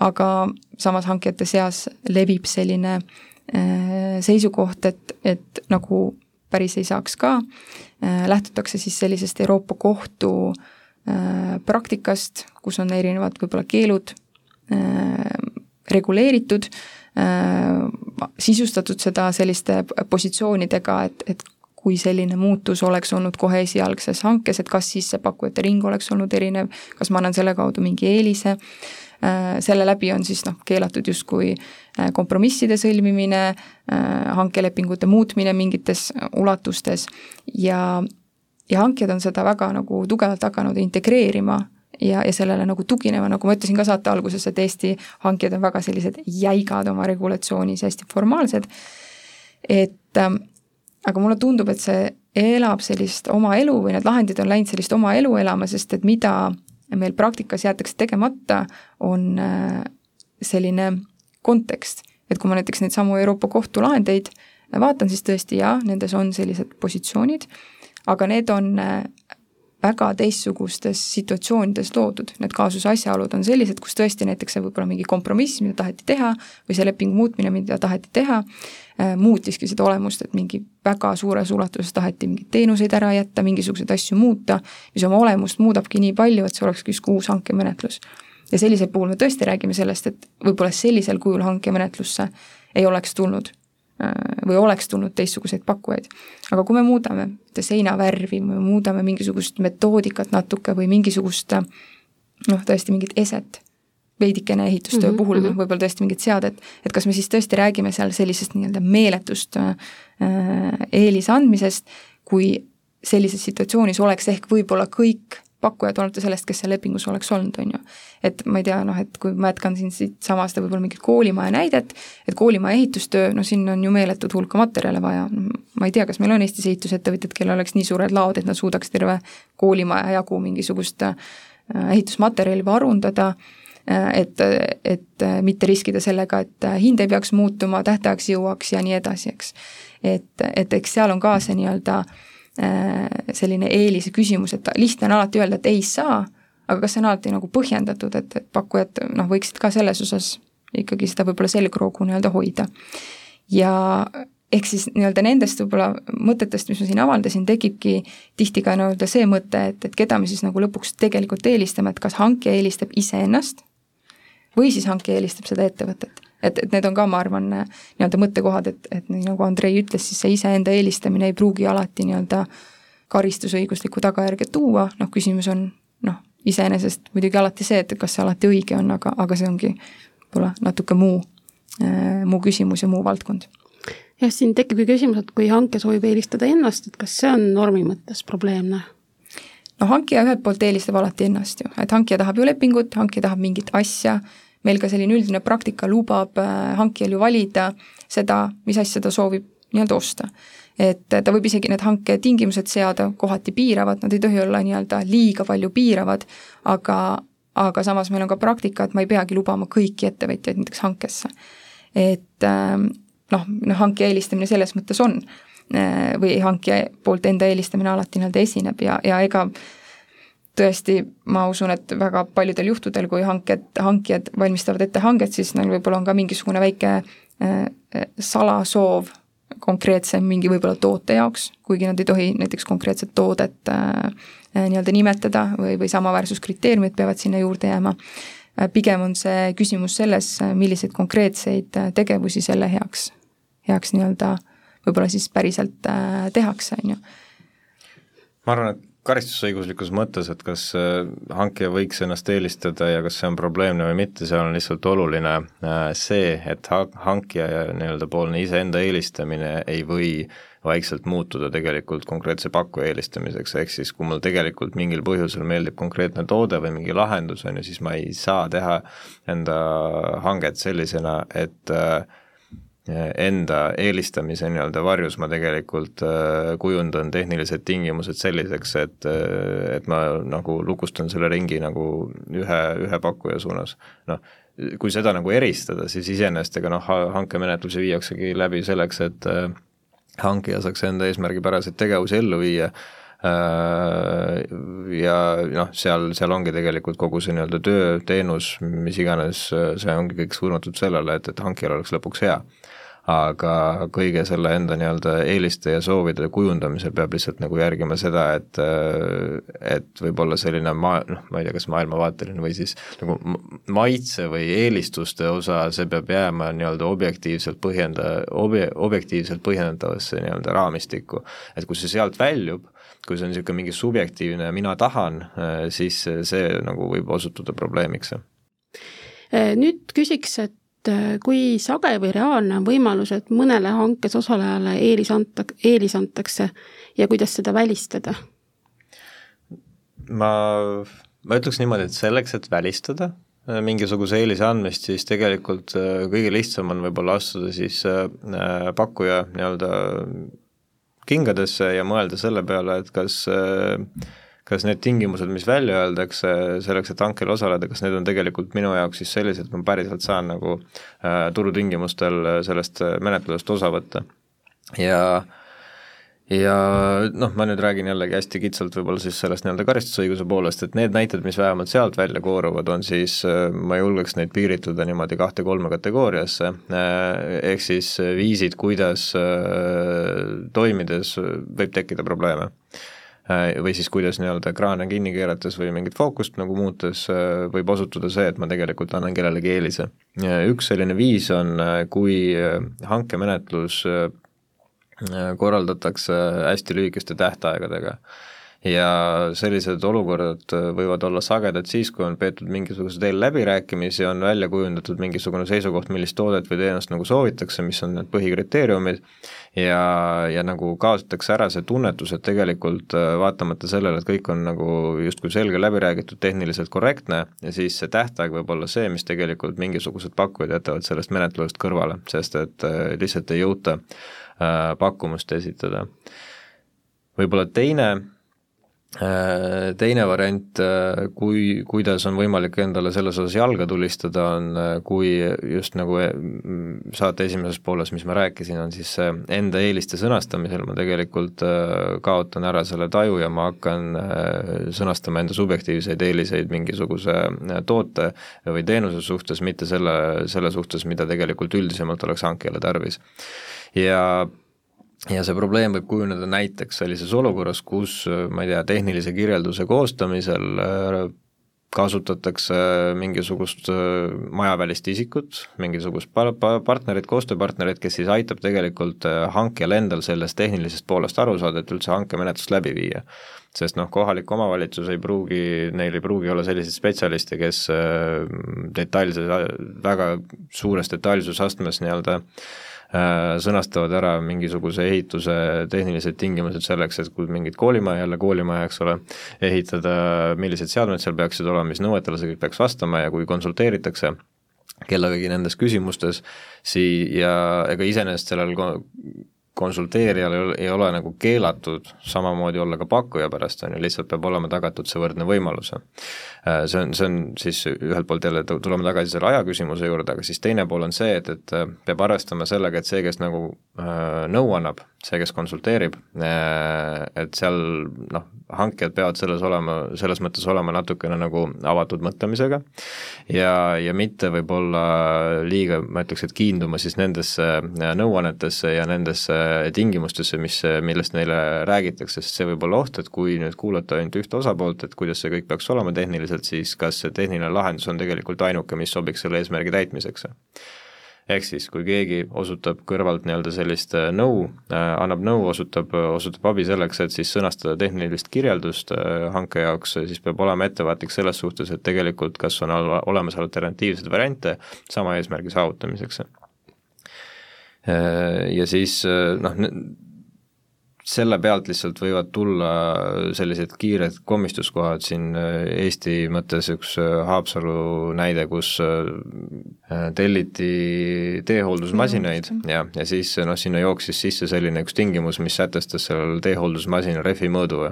aga samas hankijate seas levib selline äh, seisukoht, et, et nagu päris ei saaks ka. Äh,, lähtutakse siis sellisest Euroopa Kohtu äh, praktikast, kus on erinevad võib-olla keelud reguleeritud, sisustatud seda selliste positsioonidega, et, et kui selline muutus oleks olnud kohe esialgses hankes, et kas siis see pakkujate ring oleks olnud erinev, kas ma annan selle kaudu mingi eelise, äh, selle läbi on siis noh, keelatud justkui äh, kompromisside sõlmimine, hankelepingute muutmine mingites ulatustes. Ja ja hankijad on seda väga nagu tugevalt hakanud integreerima ja, ja sellele nagu tuginema, nagu ma ütlesin ka saate alguses, et Eesti hankijad on väga sellised jäigad oma regulatsioonis, hästi formaalsed, et ähm, aga mulle tundub, et see elab sellist oma elu või need lahendid on läinud sellist oma elu elama, sest et mida meil praktikas jäetakse tegemata, on äh, selline kontekst. et kui ma näiteks neid samu Euroopa Kohtu lahendeid vaatan, siis tõesti jaa, nendes on sellised positsioonid, aga need on äh, väga teistsugustes situatsioonides loodud, need kaasuse asjaolud on sellised, kus tõesti näiteks see võib-olla mingi kompromiss, mida taheti teha, või see lepingu muutmine, mida taheti teha, äh, muutiski seda olemust, et mingi väga suures ulatuses taheti mingeid teenuseid ära jätta, mingisuguseid asju muuta, mis oma olemust muudabki nii palju, et see olekski justkui uus hankemenetlus. ja sellisel puhul me tõesti räägime sellest, et võib-olla sellisel kujul hankemenetlusse ei oleks tulnud või oleks tulnud teistsuguseid pakkujaid. aga kui me muudame seinavärvi, me muudame mingisugust metoodikat natuke või mingisugust noh, tõesti mingit eset, veidikene ehitustöö mm -hmm, puhul mm -hmm. võib-olla tõesti mingit seadet, et kas me siis tõesti räägime seal sellisest nii-öelda meeletust äh, eelise andmisest, kui sellises situatsioonis oleks ehk võib-olla kõik pakkujad, olenemata sellest, kes seal lepingus oleks olnud, on ju. et ma ei tea, noh, et kui ma jätkan siin siitsamast võib-olla mingit koolimaja näidet, et koolimaja ehitustöö, no siin on ju meeletut hulka materjale vaja, ma ei tea, kas meil on Eestis ehitusettevõtjad, kellel oleks nii suured laod, et nad suudaks terve koolimaja jagu mingisugust äh, ehitusmaterjali varundada äh, et, et mitte riskida sellega, et hind ei peaks muutuma, tähtajaks jõuaks ja nii edasi, eks. et, et eks seal on ka see nii-öelda äh, Äh, selline eelise küsimus, et lihtne on alati öelda, et ei saa, aga kas see on alati nagu põhjendatud, et, et pakkujad noh, võiksid ka selles osas ikkagi seda võib-olla selgroogu nii-öelda hoida. ja ehk siis nii-öelda nendest võib-olla mõtetest, mis ma siin avaldasin, tekibki tihti ka nii-öelda see mõte, et, et keda me siis nagu lõpuks tegelikult eelistame, et kas hankija eelistab iseennast või siis hankija eelistab seda ettevõtet et, et need on ka, ma arvan, nii-öelda mõttekohad, et, et nii nagu Andrei ütles, siis see iseenda eelistamine ei pruugi alati nii-öelda karistusõiguslikku tagajärge tuua, noh küsimus on noh, iseenesest muidugi alati see, et kas see alati õige on, aga, aga see ongi võib-olla natuke muu, äh, muu küsimus ja muu valdkond. Jah, siin tekibki küsimus, et kui hankija soovib eelistada ennast, et kas see on normi mõttes probleemne? no hankija ühelt poolt eelistab alati ennast ju, et hankija tahab ju lepingut, hankija tahab mingit asja, meil ka selline üldine praktika lubab äh, hankijal ju valida seda, mis asja ta soovib nii-öelda osta. et ta võib isegi need hanketingimused seada, kohati piiravad, nad ei tohi olla nii-öelda liiga palju piiravad, aga, aga samas meil on ka praktika, et ma ei peagi lubama kõiki ettevõtjaid näiteks hankesse. et ähm, noh, noh hankija eelistamine selles mõttes on äh, või hankija poolt enda eelistamine alati nii-öelda esineb ja, ja ega tõesti, ma usun, et väga paljudel juhtudel, kui hanked, hankijad valmistavad ette hanget, siis neil võib-olla on ka mingisugune väike äh, salasoov konkreetse mingi võib-olla toote jaoks, kuigi nad ei tohi näiteks konkreetset toodet äh, nii-öelda nimetada või, või samaväärsuskriteeriumid peavad sinna juurde jääma äh,. pigem on see küsimus selles, milliseid konkreetseid äh, tegevusi selle heaks, heaks nii-öelda võib-olla siis päriselt äh, tehakse, on ju. ma arvan, et karistusõiguslikus mõttes, et kas äh, hankija võiks ennast eelistada ja kas see on probleemne või mitte, seal on lihtsalt oluline äh, see, et hankija ja nii-öelda poolne iseenda eelistamine ei või vaikselt muutuda tegelikult konkreetse pakkuja eelistamiseks, ehk siis kui mul tegelikult mingil põhjusel meeldib konkreetne toode või mingi lahendus, on ju, siis ma ei saa teha enda hanget sellisena, et äh, enda eelistamise nii-öelda varjus ma tegelikult äh, kujundan tehnilised tingimused selliseks, et, äh, et ma nagu lukustan selle ringi nagu ühe, ühe pakkuja suunas. noh, kui seda nagu eristada, siis iseenesest ega noh, hankemenetlusi viiaksegi läbi selleks, et äh, hankija saaks enda eesmärgipäraseid tegevusi ellu viia ja noh, seal, seal ongi tegelikult kogu see nii-öelda töö, teenus, mis iganes, see ongi kõik suunatud sellele, et, et hankijal oleks lõpuks hea aga kõige selle enda nii-öelda eeliste ja soovide kujundamisel peab lihtsalt nagu järgima seda, et et võib-olla selline maa, noh, ma ei tea, kas maailmavaateline või siis nagu maitse või eelistuste osa, see peab jääma nii-öelda objektiivselt põhjenda-, obje-, objektiivselt põhjendatavasse nii-öelda raamistikku. et kui see sealt väljub, kui see on niisugune mingi subjektiivne mina tahan, siis see nagu võib osutuda probleemiks. Nüüd küsiks, et kui sage või reaalne on võimalus, et mõnele hankes osalejale eelis anta, eelis antakse ja kuidas seda välistada? ma, ma ütleks niimoodi, et selleks, et välistada äh, mingisuguse eelise andmist, siis tegelikult äh, kõige lihtsam on võib-olla astuda siis pakkuja nii-öelda kingadesse ja mõelda selle peale, et kas kas need tingimused, mis välja öeldakse selleks, et hankel osaleda, kas need on tegelikult minu jaoks siis sellised, et ma päriselt saan nagu äh, turutingimustel sellest menetlusest osa võtta. ja ja noh, ma nüüd räägin jällegi hästi kitsalt võib-olla siis sellest nii-öelda karistusõiguse poolest, et need näited, mis vähemalt sealt välja kooruvad, on siis, äh, ma julgeks neid piiritleda niimoodi kahte-kolme kategooriasse, äh, ehk siis viisid, kuidas äh, toimides võib tekkida probleeme või siis kuidas nii-öelda kraane kinni keerates või mingit fookust nagu muutes äh, võib osutuda see, et ma tegelikult annan kellelegi eelise. üks selline viis on, äh, kui hankemenetlus korraldatakse hästi lühikeste tähtaegadega ja sellised olukorrad võivad olla sagedad siis, kui on peetud mingisuguseid eelläbirääkimisi, on välja kujundatud mingisugune seisukoht, millist toodet või teenust nagu soovitakse, mis on need põhikriteeriumid, ja, ja nagu kaotatakse ära see tunnetus, et tegelikult äh, vaatamata sellele, et kõik on nagu justkui selge läbi räägitud, tehniliselt korrektne, ja siis see tähtaeg võib olla see, mis tegelikult mingisugused pakkujad jätavad sellest menetlusest kõrvale, sest et äh, lihtsalt ei jõuta äh, pakkumust esitada. võib-olla teine Äh, teine variant, äh, kui, kuidas on võimalik endale selles osas jalga tulistada, on äh, kui just nagu saate esimeses pooles, mis ma rääkisin, on siis enda eeliste sõnastamisel ma tegelikult kaotan ära selle taju ja ma hakkan sõnastama enda subjektiivseid eeliseid mingisuguse toote või teenuse suhtes, mitte selle, selle suhtes, mida tegelikult üldisemalt oleks hankijale tarvis. ja ja see probleem võib kujuneda näiteks sellises olukorras, kus ma ei tea, tehnilise kirjelduse koostamisel äh, kasutatakse mingisugust äh, majavälist isikut, mingisugust par-, pa-, partnerit, koostööpartnerit, kes siis aitab tegelikult äh, hankijal endal sellest tehnilisest poolest aru saada, et üldse hankemenetlust läbi viia. sest noh, kohalik omavalitsus ei pruugi, neil ei pruugi olla selliseid spetsialiste, kes detailses, väga suures detailsusastmes nii-öelda Äh, sõnastavad ära mingisuguse ehituse tehnilised tingimused selleks, et kui mingit koolimaja, jälle koolimaja, eks ole, ehitada, millised seadmed seal peaksid olema, mis nõuetele see kõik peaks vastama ja kui konsulteeritakse kellegagi nendes küsimustes, sii- ja ega iseenesest sellel konsulteerijal ei ole nagu keelatud samamoodi olla ka pakkuja pärast, on ju, lihtsalt peab olema tagatud see võrdne võimalus. Äh, see on, see on siis ühelt poolt jälle, tuleme tagasi selle aja küsimuse juurde, aga siis teine pool on see, et, et äh, peab arvestama sellega, et see, kes nagu äh, nõu annab, see, kes konsulteerib, et seal noh, hankijad peavad selles olema, selles mõttes olema natukene nagu avatud mõtlemisega. Ja, ja mitte võib-olla liiga, ma ütleks, et kiinduma siis nendesse nõuannetesse ja nendesse tingimustesse, mis, millest neile räägitakse, sest see võib olla oht, et kui nüüd kuulata ainult ühte osapoolt, et kuidas see kõik peaks olema tehniliselt, siis kas see tehniline lahendus on tegelikult ainuke, mis sobiks selle eesmärgi täitmiseks ehk siis, kui keegi osutab kõrvalt nii-öelda sellist äh, nõu äh,, annab nõu, osutab, osutab abi selleks, et siis sõnastada tehnilist kirjeldust äh, hanke jaoks, siis peab olema ettevaatlik selles suhtes, et tegelikult kas on olemas alternatiivseid variante sama eesmärgi saavutamiseks äh,. Ja siis äh, noh, selle pealt lihtsalt võivad tulla sellised kiired komistuskohad siin äh, Eesti mõttes, üks äh, Haapsalu näide, kus äh, telliti teehooldusmasinaid ja, ja siis noh, sinna jooksis sisse selline üks tingimus, mis sätestas sellel teehooldusmasina rehvi mõõdu.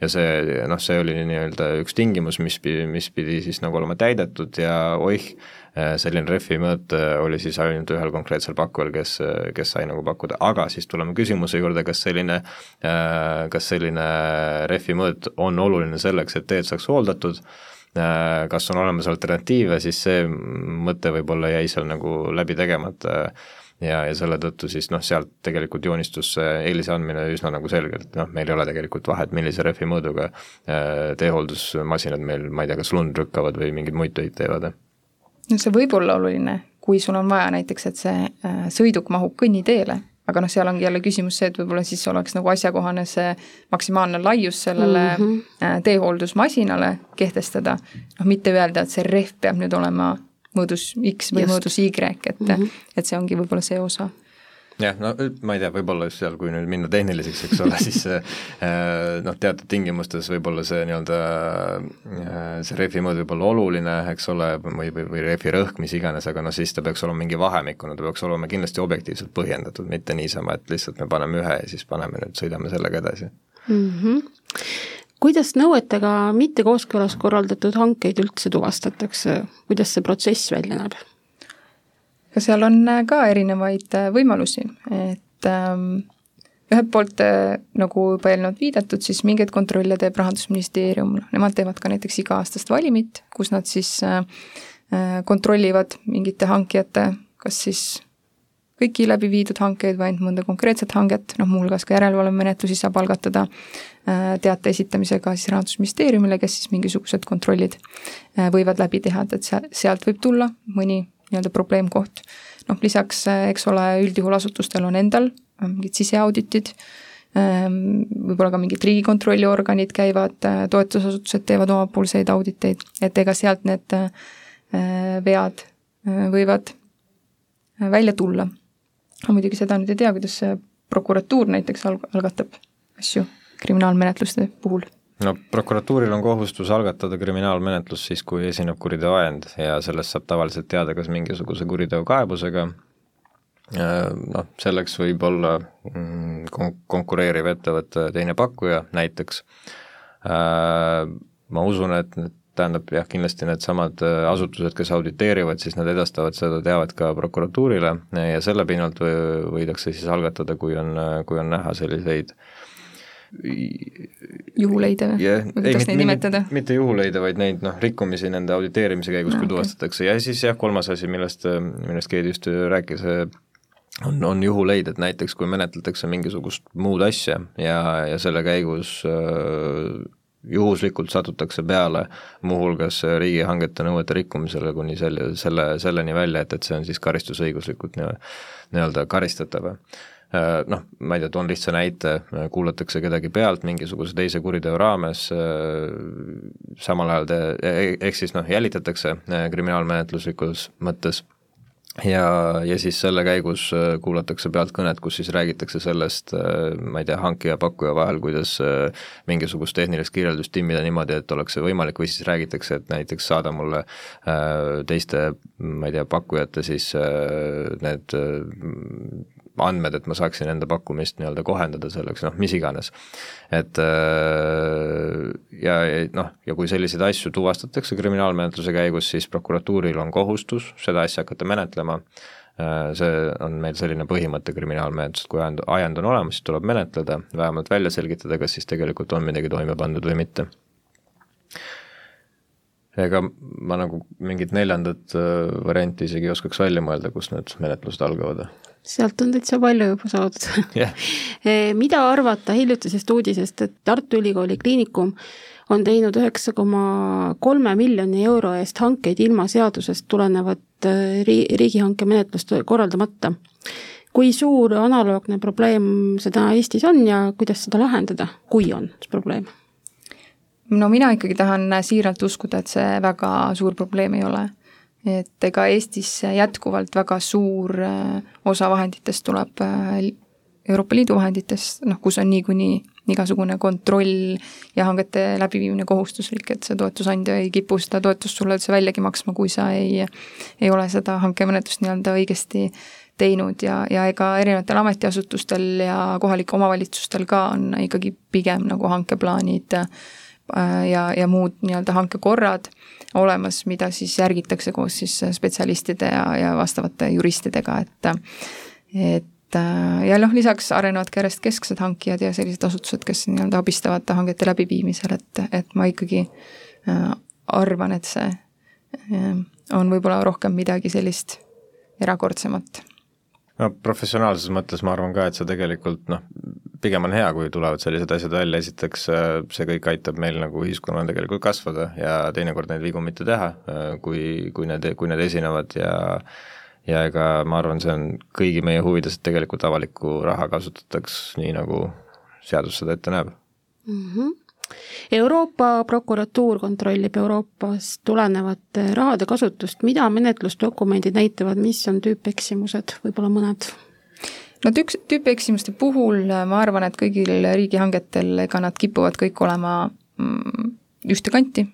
ja see noh, see oli nii-öelda üks tingimus, mis pidi, mis pidi siis nagu olema täidetud ja oih, selline rehvi mõõt äh, oli siis ainult ühel konkreetsel pakkujal, kes, äh, kes sai nagu pakkuda, aga siis tuleme küsimuse juurde, kas selline, kas selline rehvi mõõt on oluline selleks, et teed saaks hooldatud, kas on olemas alternatiive, siis see mõte võib-olla jäi seal nagu läbi tegemata. Ja, ja selle tõttu siis noh, sealt tegelikult joonistus eelise andmine üsna nagu selgelt, noh, meil ei ole tegelikult vahet, millise rehvi mõõduga teehooldusmasinad meil, ma ei tea, kas lund lükkavad või mingeid muid töid teevad no see võib olla oluline, kui sul on vaja näiteks, et see äh, sõiduk mahub kõnniteele, aga noh, seal ongi jälle küsimus see, et võib-olla siis oleks nagu asjakohane see maksimaalne laius sellele mm -hmm. teehooldusmasinale kehtestada, noh mitte öelda, et see rehv peab nüüd olema mõõdus X või Just. mõõdus Y, et mm, -hmm. et see ongi võib-olla see osa jah, no ma ei tea, võib-olla just seal, kui nüüd minna tehniliseks, eks ole, siis [LAUGHS] äh, noh, teatud tingimustes võib-olla see nii-öelda, äh, see rehvi mõõt võib olla oluline, eks ole, või, või, või rehvi rõhk, mis iganes, aga noh, siis ta peaks olema mingi vahemikuna, ta peaks olema kindlasti objektiivselt põhjendatud, mitte niisama, et lihtsalt me paneme ühe ja siis paneme nüüd, sõidame sellega edasi mm. -hmm. kuidas nõuetega mitte kooskõlas korraldatud hankeid üldse tuvastatakse, kuidas see protsess välja näeb? Aga seal on äh, ka erinevaid äh, võimalusi, et ähm, ühelt poolt äh, nagu juba eelnevalt viidatud, siis mingeid kontrolle teeb Rahandusministeerium, nemad teevad ka näiteks iga-aastast valimit, kus nad siis kontrollivad mingite hankijate, kas siis kõiki läbi viidud hankeid või ainult mõnda konkreetset hanget, noh muuhulgas ka järelevalvemenetlusi saab algatada teate esitamisega siis Rahandusministeeriumile, kes siis mingisugused kontrollid võivad läbi teha, et seal, sealt võib tulla mõni nii-öelda probleemkoht. noh, lisaks, eks ole, üldjuhul asutustel on endal mingid siseauditid, Ehm, võib-olla ka mingid riigikontrolli organid käivad, äh, toetusasutused teevad omapoolseid auditeid, et ega sealt need vead võivad välja tulla. muidugi seda nüüd ei tea, kuidas prokuratuur näiteks alg-, algatab asju kriminaalmenetluste puhul no prokuratuuril on kohustus algatada kriminaalmenetlus siis, kui esineb kuriteo ajend ja sellest saab tavaliselt teada kas mingisuguse kuriteo kaebusega. Äh, noh, selleks võib olla mm, kon-, konkureeriv ettevõte, teine pakkuja näiteks, äh, ma usun, et need tähendab jah, kindlasti needsamad äh, asutused, kes auditeerivad, siis nad edastavad seda teavet ka prokuratuurile ja selle pinnalt võidakse siis algatada, kui on, kui on näha selliseid juhuleide või? Yeah, kuidas ei, neid nimetada? mitte juhuleide, vaid neid noh, rikkumisi nende auditeerimise käigus no,, kui okay. tuvastatakse. Ja siis jah, kolmas asi, millest, millest Keedi just rääkis, on, on juhuleid, et näiteks kui menetletakse mingisugust muud asja ja, ja selle käigus äh, juhuslikult satutakse peale muuhulgas riigihangete nõuete rikkumisele kuni selle, selle, selleni välja, et, et see on siis karistusõiguslikult nii, nii-öelda karistatav. äh, noh, ma ei tea, toon lihtsa näite, kuulatakse kedagi pealt mingisuguse teise kuriteo raames, äh, samal ajal te, e-, ehk siis noh, jälitatakse äh, kriminaalmenetluslikus mõttes. Ja, ja siis selle käigus äh, kuulatakse pealt kõnet, kus siis räägitakse sellest, äh, ma ei tea, hankija ja pakkuja vahel, kuidas äh, mingisugust tehnilist kirjeldust timmida niimoodi, et oleks see võimalik, või siis räägitakse, et näiteks saada mulle teiste, ma ei tea, pakkujate siis need andmed, et ma saaksin enda pakkumist nii-öelda kohendada selleks, noh, mis iganes. et äh, ja, noh, ja kui selliseid asju tuvastatakse kriminaalmenetluse käigus, siis prokuratuuril on kohustus seda asja hakata menetlema, äh, see on meil selline põhimõte kriminaalmenetluses, kui ajend, ajend on olemas, siis tuleb menetleda, vähemalt välja selgitada, kas siis tegelikult on midagi toime pandud või mitte. Ega ma nagu mingit neljandat äh, varianti isegi ei oskaks välja mõelda, kus need menetlused algavad sealt on täitsa palju juba saadud [LAUGHS] yeah. [LAUGHS] mida arvata hiljutisest uudisest, et Tartu Ülikooli Kliinikum on teinud üheksa koma kolme miljoni euro eest hankeid ilma seadusest tulenevat äh, ri-, riigihanke menetlust korraldamata. kui suur analoogne probleem see täna Eestis on ja kuidas seda lahendada, kui on see probleem? no mina ikkagi tahan siiralt uskuda, et see väga suur probleem ei ole et ega Eestis jätkuvalt väga suur äh, osa vahenditest tuleb äh, Euroopa Liidu vahenditest, noh, kus on niikuinii igasugune kontroll ja hangete läbiviimine kohustuslik, et see toetusandja ei kipu seda toetust sulle üldse väljagi maksma, kui sa ei, ei ole seda hankemenetlust nii-öelda õigesti teinud. Ja, ja ega erinevatel ametiasutustel ja kohalikel omavalitsustel ka on ikkagi pigem nagu hankeplaanid äh, ja, ja muud nii-öelda hankekorrad olemas, mida siis järgitakse koos siis spetsialistide ja, ja vastavate juristidega, et et ja noh, lisaks arenevad ka järjest kesksed hankijad ja sellised asutused, kes nii-öelda abistavad hangete läbiviimisel, et, et ma ikkagi äh, arvan, et see äh, on võib-olla rohkem midagi sellist erakordsemat. No professionaalses mõttes ma arvan ka, et see tegelikult noh, pigem on hea, kui tulevad sellised asjad välja, esiteks äh, see kõik aitab meil nagu ühiskonnal tegelikult kasvada ja teinekord neid vigu mitte teha, äh, kui, kui need, kui need esinevad ja ja ega ma arvan, see on kõigi meie huvides, et tegelikult avalikku raha kasutataks nii, nagu seadus seda ette näeb mm. -hmm Euroopa prokuratuur kontrollib Euroopast tulenevate rahade kasutust, mida menetlusdokumendid näitavad, mis on tüüpeksimused, võib-olla mõned? No tüüks, tüüpeksimuste puhul ma arvan, et kõigil riigihangetel, ega nad kipuvad kõik olema mm, ühte kanti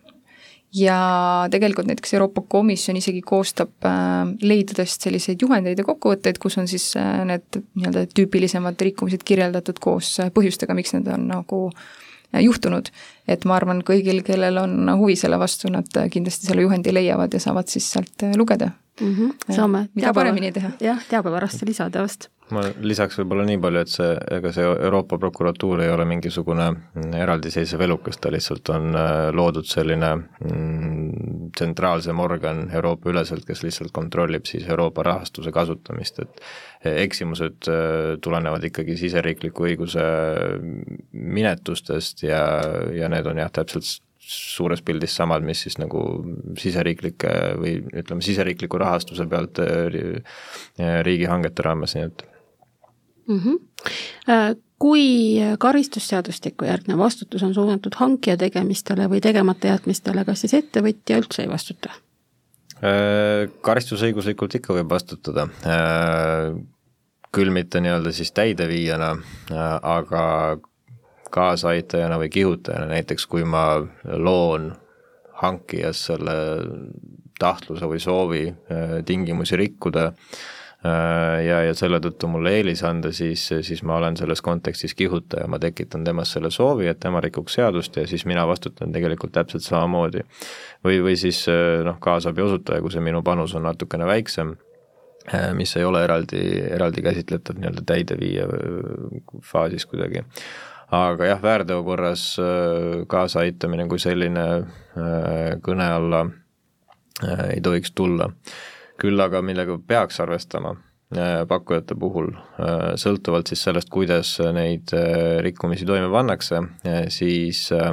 ja tegelikult näiteks Euroopa Komisjon isegi koostab äh, leidudest selliseid juhendeid ja kokkuvõtteid, kus on siis äh, need nii-öelda tüüpilisemad rikkumised kirjeldatud koos äh, põhjustega, miks need on nagu äh, juhtunud. et ma arvan, kõigil, kellel on huvi selle vastu, nad kindlasti selle juhendi leiavad ja saavad siis sealt lugeda mm. -hmm. saame mida paremini teha. jah, teabevarasse lisada vast ma lisaks võib-olla nii palju, et see, ega see Euroopa prokuratuur ei ole mingisugune eraldiseisev elukas, ta lihtsalt on äh, loodud selline mm, tsentraalsem organ Euroopa üleselt, kes lihtsalt kontrollib siis Euroopa rahastuse kasutamist, et eksimused äh, tulenevad ikkagi siseriikliku õiguse minetustest ja, ja need on jah, täpselt suures pildis samad, mis siis nagu siseriiklike või ütleme, siseriikliku rahastuse pealt äh, riigihangete raames, nii et mm. -hmm. kui karistusseadustiku järgne vastutus on suunatud hankija tegemistele või tegemata jätmistele, kas siis ettevõtja üldse ei vastuta? Äh, karistusõiguslikult ikka võib vastutada, küll mitte nii-öelda siis täideviijana, aga kaasaaitajana või kihutajana, näiteks kui ma loon hankijas selle tahtluse või soovi tingimusi rikkuda, Äh, ja, ja selle tõttu mulle eelis anda, siis, siis ma olen selles kontekstis kihutaja, ma tekitan temas selle soovi, et tema rikuks seadust ja siis mina vastutan tegelikult täpselt samamoodi. või, või siis äh, noh, kaasabi osutaja, kui see minu panus on natukene väiksem, äh, mis ei ole eraldi, eraldi käsitletav nii-öelda täideviija faasis kuidagi aga jah, väärteo korras kaasaaitamine kui selline kõne alla ei tohiks tulla. Küll aga millega peaks arvestama äh, pakkujate puhul, äh, sõltuvalt siis sellest, kuidas neid äh, rikkumisi toime pannakse, siis Äh,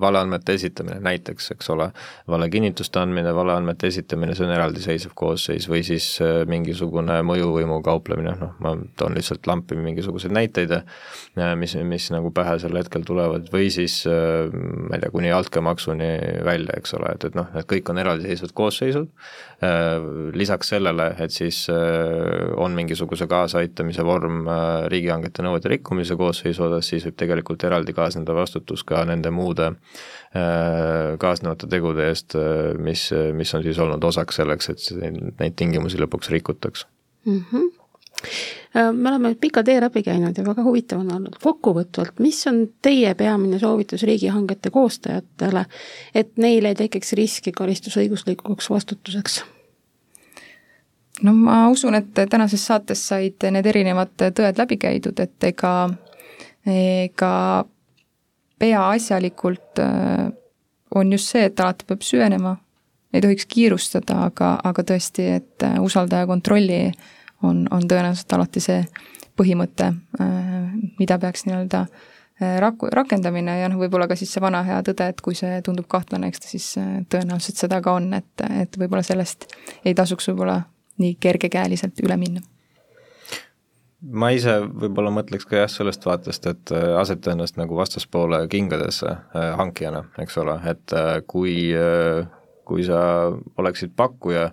valeandmete esitamine näiteks, eks ole, valekinnituste andmine, valeandmete esitamine, see on eraldiseisev koosseis või siis äh, mingisugune mõjuvõimu kauplemine, noh, ma toon lihtsalt lampi mingisuguseid näiteid, äh, mis, mis nagu pähe sel hetkel tulevad, või siis ma ei tea, kuni altkäemaksuni välja, eks ole, et, et noh, need kõik on eraldiseisvad koosseisud, lisaks sellele, et siis on mingisuguse kaasaaitamise vorm riigihangete nõuete rikkumise koosseisu osas, siis võib tegelikult eraldi kaasneda vastutus vastutus ka nende muude äh, kaasnevate tegude eest, äh, mis, mis on siis olnud osaks selleks, et neid tingimusi lõpuks rikutaks mm. -hmm me oleme pika tee läbi käinud ja väga huvitav on olnud. kokkuvõtvalt, mis on teie peamine soovitus riigihangete koostajatele, et neil ei tekiks riski karistusõiguslikuks vastutuseks? no ma usun, et tänases saates said need erinevad tõed läbi käidud, et ega, ega peaasjalikult äh, on just see, et alati peab süvenema, ei tohiks kiirustada, aga, aga tõesti, et äh, usalda ja kontrolli on, on tõenäoliselt alati see põhimõte, äh, mida peaks nii-öelda rak-, rakendamine ja noh, võib-olla ka siis see vana hea tõde, et kui see tundub kahtlane, eks ta siis tõenäoliselt seda ka on, et, et võib-olla sellest ei tasuks võib-olla nii kergekäeliselt üle minna ma ise võib-olla mõtleks ka jah, sellest vaatest, et äh, aseta ennast nagu vastaspoole kingadesse äh, hankijana, eks ole, et äh, kui, kui sa oleksid pakkuja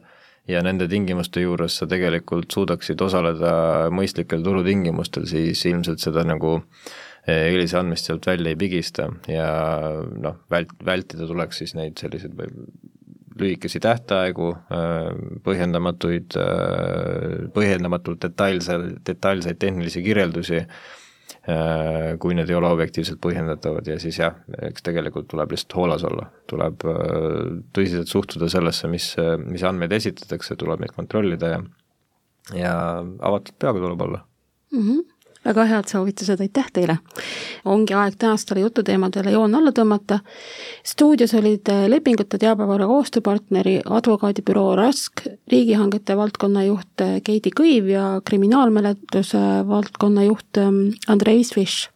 ja nende tingimuste juures sa tegelikult suudaksid osaleda mõistlikel turutingimustel, siis ilmselt seda nagu eelise andmist sealt välja ei pigista ja noh, vält-, vältida tuleks siis neid selliseid lühikesi tähtaegu, äh, põhjendamatuid, äh, põhjendamatult detailse, detailseid tehnilisi kirjeldusi, äh, kui need ei ole objektiivselt põhjendatavad ja siis jah, eks tegelikult tuleb lihtsalt hoolas olla, tuleb tõsiselt suhtuda sellesse, mis, mis andmeid esitatakse, tuleb neid kontrollida ja ja avatud peaga tuleb olla mm. -hmm väga head soovitused, aitäh teile! ongi aeg tänastele jututeemadele joon alla tõmmata. stuudios olid lepingute teabevara koostööpartneri advokaadibüroo Rask, riigihangete valdkonna juht Keidi Kõiv ja kriminaalmenetluse valdkonna juht ähm, Andrei Sviš.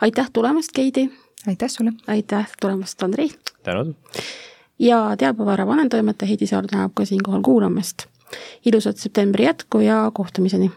aitäh tulemast, Keidi! aitäh sulle! aitäh tulemast, Andrei! tänud! ja teabevara vanemtoimetaja Heidi Saar tänab ka siinkohal kuulamast. ilusat septembri jätku ja kohtumiseni!